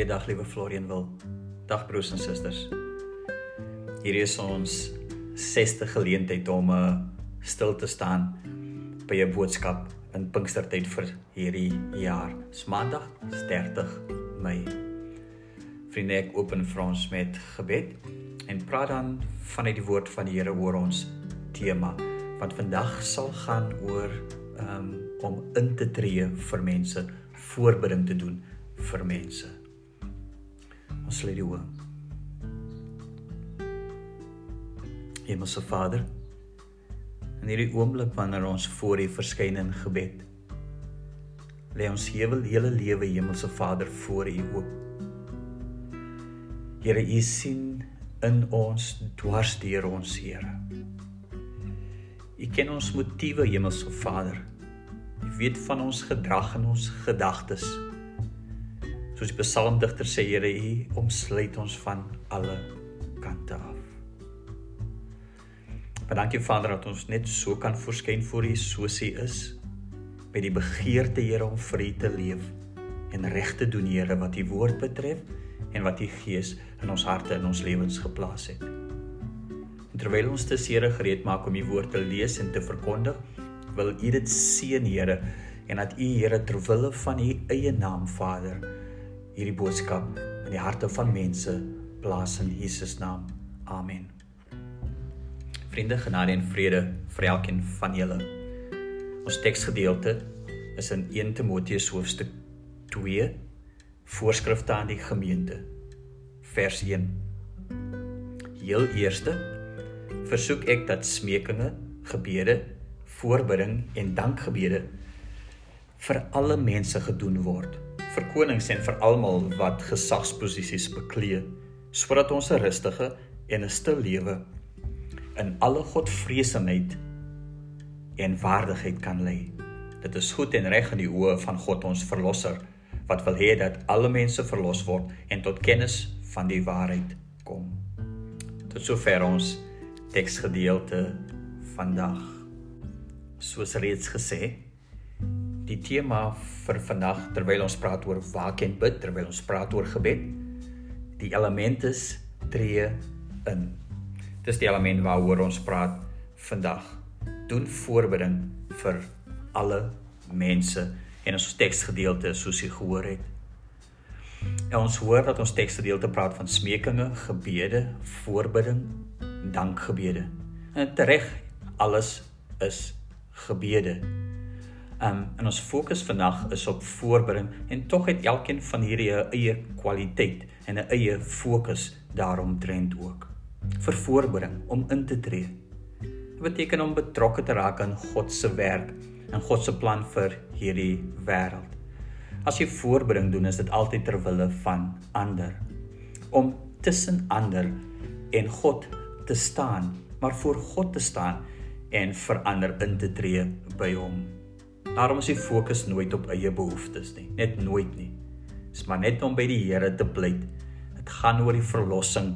Goeiedag liewe Florian wil. Dag broers en susters. Hierdie is ons 6ste geleentheid om uh, stil te staan by 'n boodskap in Pinkstertyd vir hierdie jaar. Dis Maandag, 30 Mei. Vriende, ek open vir ons met gebed en praat dan vanuit die woord van die Here oor ons tema wat vandag sal gaan oor um, om in te tree vir mense, voorbereiding te doen vir mense. Ons sluit die oë. Hemelse Vader, in hierdie oomblik wanneer ons voor U verskyn in gebed, lê ons hele hele lewe Hemelse Vader voor U oop. Here, U sien in ons dwars deur ons Here. U ken ons motiewe Hemelse Vader. U weet van ons gedrag en ons gedagtes soos die psalmdigter sê Here U omsluit ons van alle kante af. Maar dankie Vader dat ons net so kan verskyn voor U soos U is met die begeerte Here om vir U te leef en reg te doen Here wat U woord betref en wat U Gees in ons harte en ons lewens geplaas het. En terwyl ons te Here gereed maak om U woord te lees en te verkondig, wil U dit seën Here en dat U Here ter wille van U eie naam Vader hierdie boodskap in die harte van mense plaas in Jesus naam. Amen. Vriende, genade en vrede vir elkeen van julle. Ons teksgedeelte is in 1 Timoteus hoofstuk 2 Voorskrifte aan die gemeente vers 1. Heel eerste versoek ek dat smekinge, gebede, voorbidding en dankgebede vir alle mense gedoen word vir konings en vir almal wat gesagsposisies beklee, sodat ons 'n rustige en 'n stil lewe in alle godvreesenheid en waardigheid kan lei. Dit is goed en reg in die oë van God ons verlosser wat wil hê dat alle mense verlos word en tot kennis van die waarheid kom. Tot sover ons teksgedeelte vandag. Soos reeds gesê, die tema vir vandag terwyl ons praat oor waak en bid, terwyl ons praat oor gebed. Die element is tree in. Dis die element waaroor ons praat vandag. Doen voorbereiding vir alle mense en ons teksgedeelte soos jy gehoor het. En ons hoor dat ons teksgedeelte praat van smekinge, gebede, voorbidding, dankgebede. En tereg alles is gebede. Um en ons fokus vandag is op voorbereiding en tog het elkeen van hierdie 'n eie kwaliteit en 'n eie fokus daaromtrent ook. Vir voorbereiding om in te tree. Dit beteken om betrokke te raak aan God se werk en God se plan vir hierdie wêreld. As jy voorbereiding doen, is dit altyd ter wille van ander. Om tussen ander en God te staan, maar voor God te staan en vir ander in te tree by hom. Daarom is die fokus nooit op eie behoeftes nie, net nooit nie. Dis maar net om by die Here te bly. Dit gaan oor die verlossing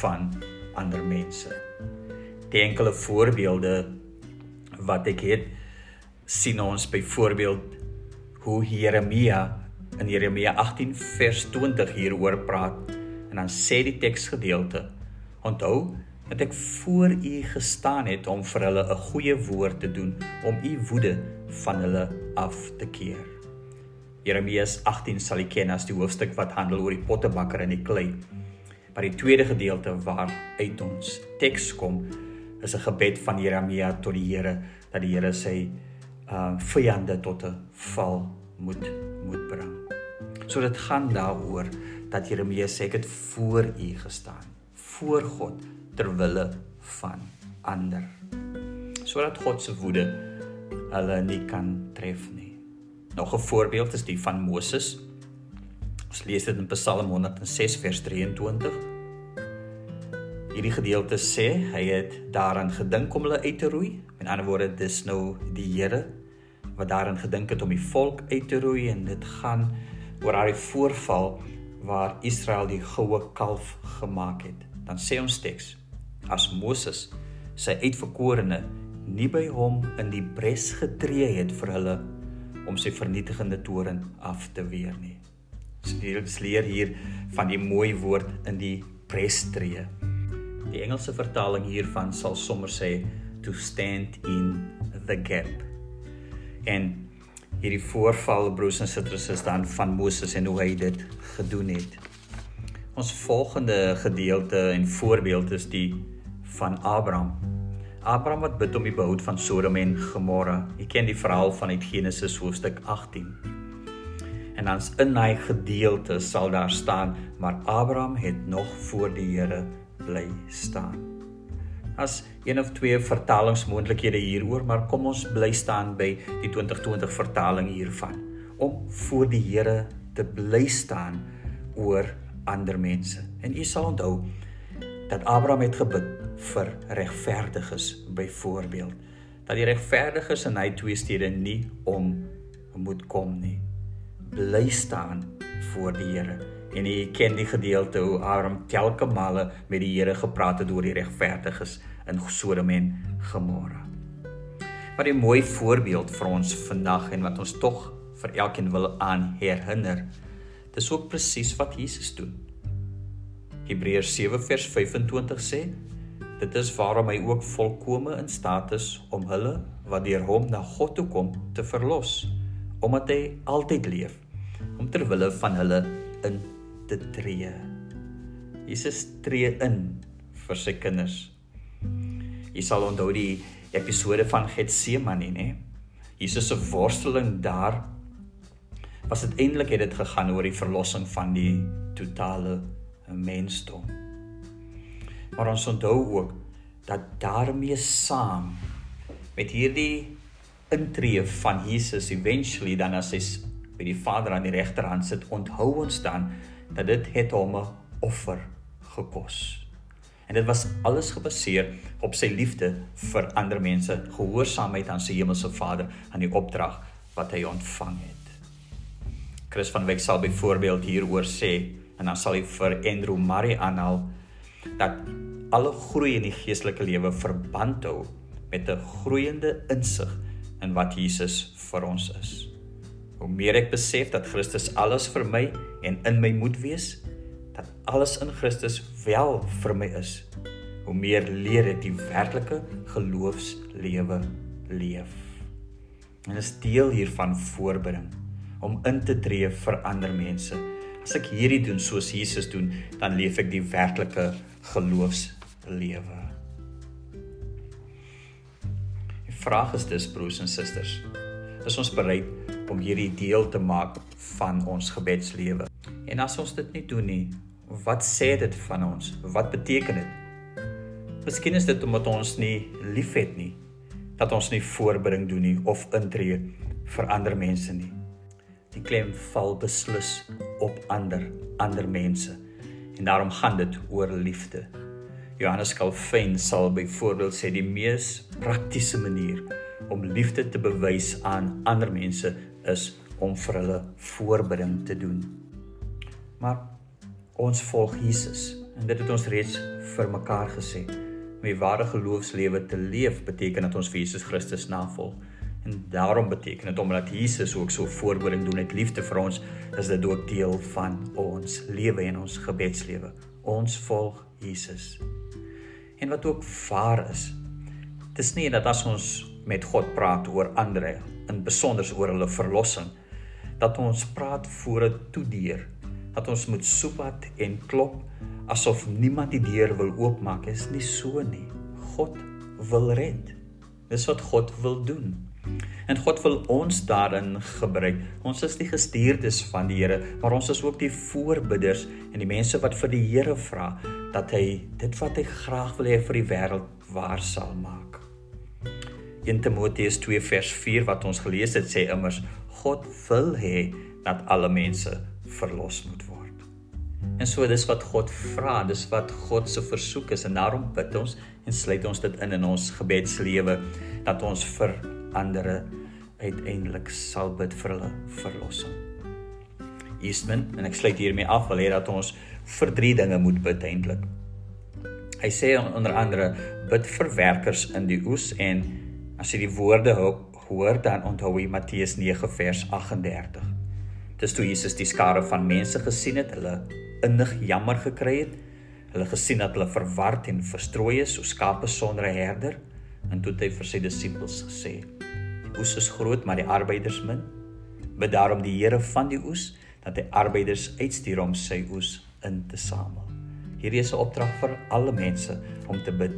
van ander mense. Die enkele voorbeelde wat ek het sien ons byvoorbeeld hoe Jeremia in Jeremia 18 vers 20 hieroor praat en dan sê die teksgedeelte onthou dat ek voor u gestaan het om vir hulle 'n goeie woord te doen om u woede van hulle af te keer. Jeremia 18 sal jy ken as die hoofstuk wat handel oor die pottebakker en die klei. Maar die tweede gedeelte waar uit ons teks kom is 'n gebed van Jeremia tot die Here dat die Here sy uh vyande tot 'n val moet moet bring. So dit gaan daaroor dat Jeremia sê ek het voor u gestaan, voor God ter wille van ander sodat God se woede hulle nie kan tref nie. Nog 'n voorbeeld is die van Moses. Ons lees dit in Psalm 106 vers 23. Hierdie gedeelte sê hy het daaraan gedink om hulle uit te roei. Met ander woorde, dis nou die Here wat daaraan gedink het om die volk uit te roei en dit gaan oor daai voorval waar Israel die goue kalf gemaak het. Dan sê ons teks as Moses sy uitverkorene nie by hom in die bres getree het vir hulle om sy vernietigende toren af te weer nie. Ons leer hier van die mooi woord in die prestree. Die Engelse vertaling hiervan sal sommer sê to stand in the gap. En hierdie voorval broers en susters is dan van Moses en hoe hy dit gedoen het. Ons volgende gedeelte en voorbeeld is die van Abraham. Abraham wat bid om die behoud van Sodom en Gomorra. Jy ken die verhaal van uit Genesis hoofstuk 18. En dan in daai gedeelte sal daar staan, maar Abraham het nog voor die Here bly staan. As een of twee vertalingsmoontlikhede hieroor, maar kom ons bly staan by die 2020 vertaling hiervan om voor die Here te bly staan oor ander mense. En u sal onthou dat Abraham het gebid vir regverdiges byvoorbeeld. Dat die regverdiges in hy twee stede nie om moet kom nie. Bly staan voor die Here. En jy ken die gedeelte hoe Abraham telke male met die Here gepraat het oor die regverdiges in Sodom en Gomorra. Wat 'n mooi voorbeeld vir ons vandag en wat ons tog vir elkeen wil aan herinner dis ook presies wat Jesus doen. Hebreërs 7 vers 25 sê dit is waarom hy ook volkome in staat is om hulle wat deur hom na God toe kom te verlos omdat hy altyd leef om ter wille van hulle in te tree. Jesus tree in vir sy kinders. Jy sal onthou die episode van Getsemane, nê? Jesus se worsteling daar was dit eintlik het dit gegaan oor die verlossing van die totale mensdom. Maar ons onthou ook dat daarmee saam met hierdie intree van Jesus eventually dan as hy by die Vader aan die regterhand sit, onthou ons dan dat dit het hom 'n offer gekos. En dit was alles gebaseer op sy liefde vir ander mense, gehoorsaamheid aan sy hemelse Vader aan die opdrag wat hy ontvang het. Chris van Wyk sal byvoorbeeld hieroor sê en dan sal hy vir Andrew Murray aanhaal dat alle groei in die geestelike lewe verband hou met 'n groeiende insig in wat Jesus vir ons is. Hoe meer ek besef dat Christus alles vir my en in my moet wees, dat alles in Christus wel vir my is, hoe meer leer ek die werklike geloofslewe leef. En dit is deel hiervan voorbereiding om in te tree vir ander mense As ek hierdie doen soos Jesus doen, dan leef ek die werklike geloofslewe. Die vraag is dus broers en susters, is ons bereid om hierdie deel te maak van ons gebedslewe? En as ons dit nie doen nie, wat sê dit van ons? Wat beteken dit? Miskien is dit omdat ons nie liefhet nie, dat ons nie voorbereiding doen nie of intree vir ander mense nie. Die klem val beslis op ander ander mense. En daarom gaan dit oor liefde. Johannes Calvin sal byvoorbeeld sê die mees praktiese manier om liefde te bewys aan ander mense is om vir hulle voorbereiding te doen. Maar ons volg Jesus en dit het ons reeds vir mekaar gesê. Om die ware geloofslewe te leef beteken dat ons vir Jesus Christus navolg. En daarom beteken dit omdat Jesus ook so voorbereiding doen uit liefde vir ons, is dit ook deel van ons lewe en ons gebedslewe. Ons volg Jesus. En wat ook waar is, dis nie dat as ons met God praat oor ander, in besonder oor hulle verlossing, dat ons praat voor 'n toedeur, dat ons moet soepat en klop asof niemand die deur wil oopmaak, is nie so nie. God wil red. Dis wat God wil doen. En God wil ons daarin gebruik. Ons is die gestuurdes van die Here, maar ons is ook die voorbidders en die mense wat vir die Here vra dat hy dit wat hy graag wil hê vir die wêreld waar sal maak. 1 Timoteus 2 vers 4 wat ons gelees het sê immers God wil hê dat alle mense verlos moet word. En so dis wat God vra, dis wat God se versoek is en daarom bid ons en sluit ons dit in in ons gebedslewe dat ons vir ander uiteindelik sal bid vir hulle verlossing. Eastman en ek sluit hiermee af wil hê dat ons vir drie dinge moet bid eintlik. Hy sê onder andere bid vir werkers in die oes en as jy die woorde hoor dan onthou jy Matteus 9 vers 38. Dis toe Jesus die skare van mense gesien het, hulle innig jammer gekry het. Hulle gesien dat hulle verward en verstrooi is soos skape sonder 'n herder, en toe het hy vir sy disippels gesê: "Die oes is groot, maar die arbeiders min. Bid daarom die Here van die oes dat hy arbeiders uitstuur om sy oes in te samel." Hierdie is 'n opdrag vir alle mense om te bid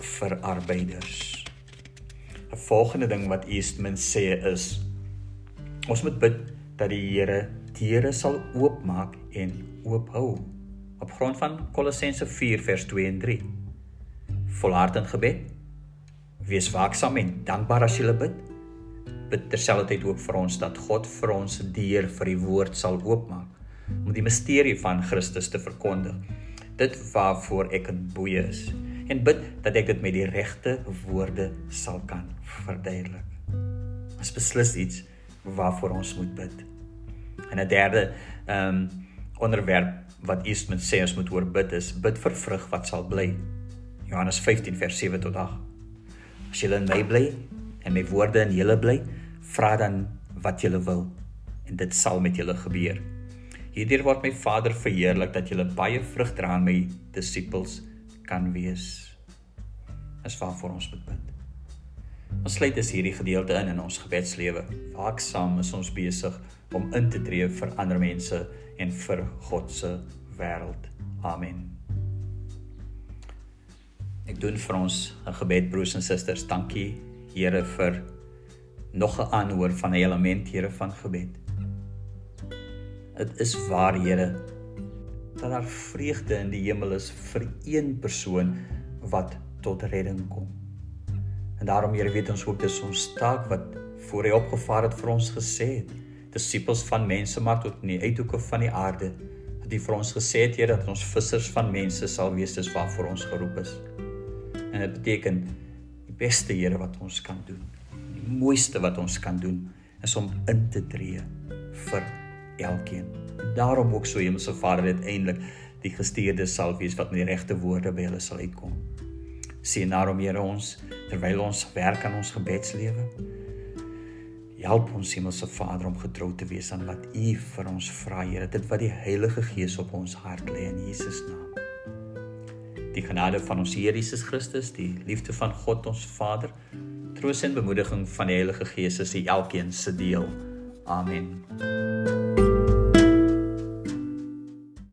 vir arbeiders. 'n Volgende ding wat Eastman sê is ons moet bid dat die Here deure sal oopmaak en oophou op grond van Kolossense 4 vers 2 en 3. Volhard in gebed. Wees waaksaam en dankbaar as jy bid. Bid terselfdertyd ook vir ons dat God vir ons deur vir die woord sal oopmaak om die misterie van Christus te verkondig. Dit waarvoor ek in boeye is en bid dat ek dit met die regte woorde sal kan verduidelik. Ons beslis iets waarvoor ons moet bid. En 'n derde ehm um, onderwerp wat Eastman sê ons moet oor bid is bid vir vrug wat sal bly. Johannes 15 vers 7 tot 8. As julle in my bly en my woorde in julle bly, vra dan wat julle wil en dit sal met julle gebeur. Hierdeur word my Vader verheerlik dat julle baie vrug dra aan my disippels kan wees. Is waarvoor ons moet bid. Ons sluit dus hierdie gedeelte in in ons gebedslewe. Waaksaam is ons besig om in te tree vir ander mense en vir God se wêreld. Amen. Ek doen vir ons 'n gebed broers en susters. Dankie Here vir nog 'n aanhoor van 'n element Here van gebed. Dit is waar Here dat daar vreugde in die hemel is vir een persoon wat tot redding kom. En daarom Here weet ons ook dis ons taak wat voor hy opgevaar het vir ons gesê het disippels van mense maar tot in die uithoeke van die aarde dat U vir ons gesê het Here dat ons vissers van mense sal wees dis waarvoor ons geroep is. En dit beteken die beste Here wat ons kan doen. Die mooiste wat ons kan doen is om in te tree vir elkeen. En daarom ook so Hemelse Vader dit eintlik die gestuurdes sal wees wat met die regte woorde by hulle sal uitkom. Sien daarom Here ons terwyl ons werk aan ons gebedslewe Help ons Hemelse Vader om getrou te wees aan wat U vir ons vra, Here, dit wat die Heilige Gees op ons hart lê in Jesus naam. Die genade van ons Here Jesus Christus, die liefde van God ons Vader, troos en bemoediging van die Heilige Gees is elkeen se deel. Amen.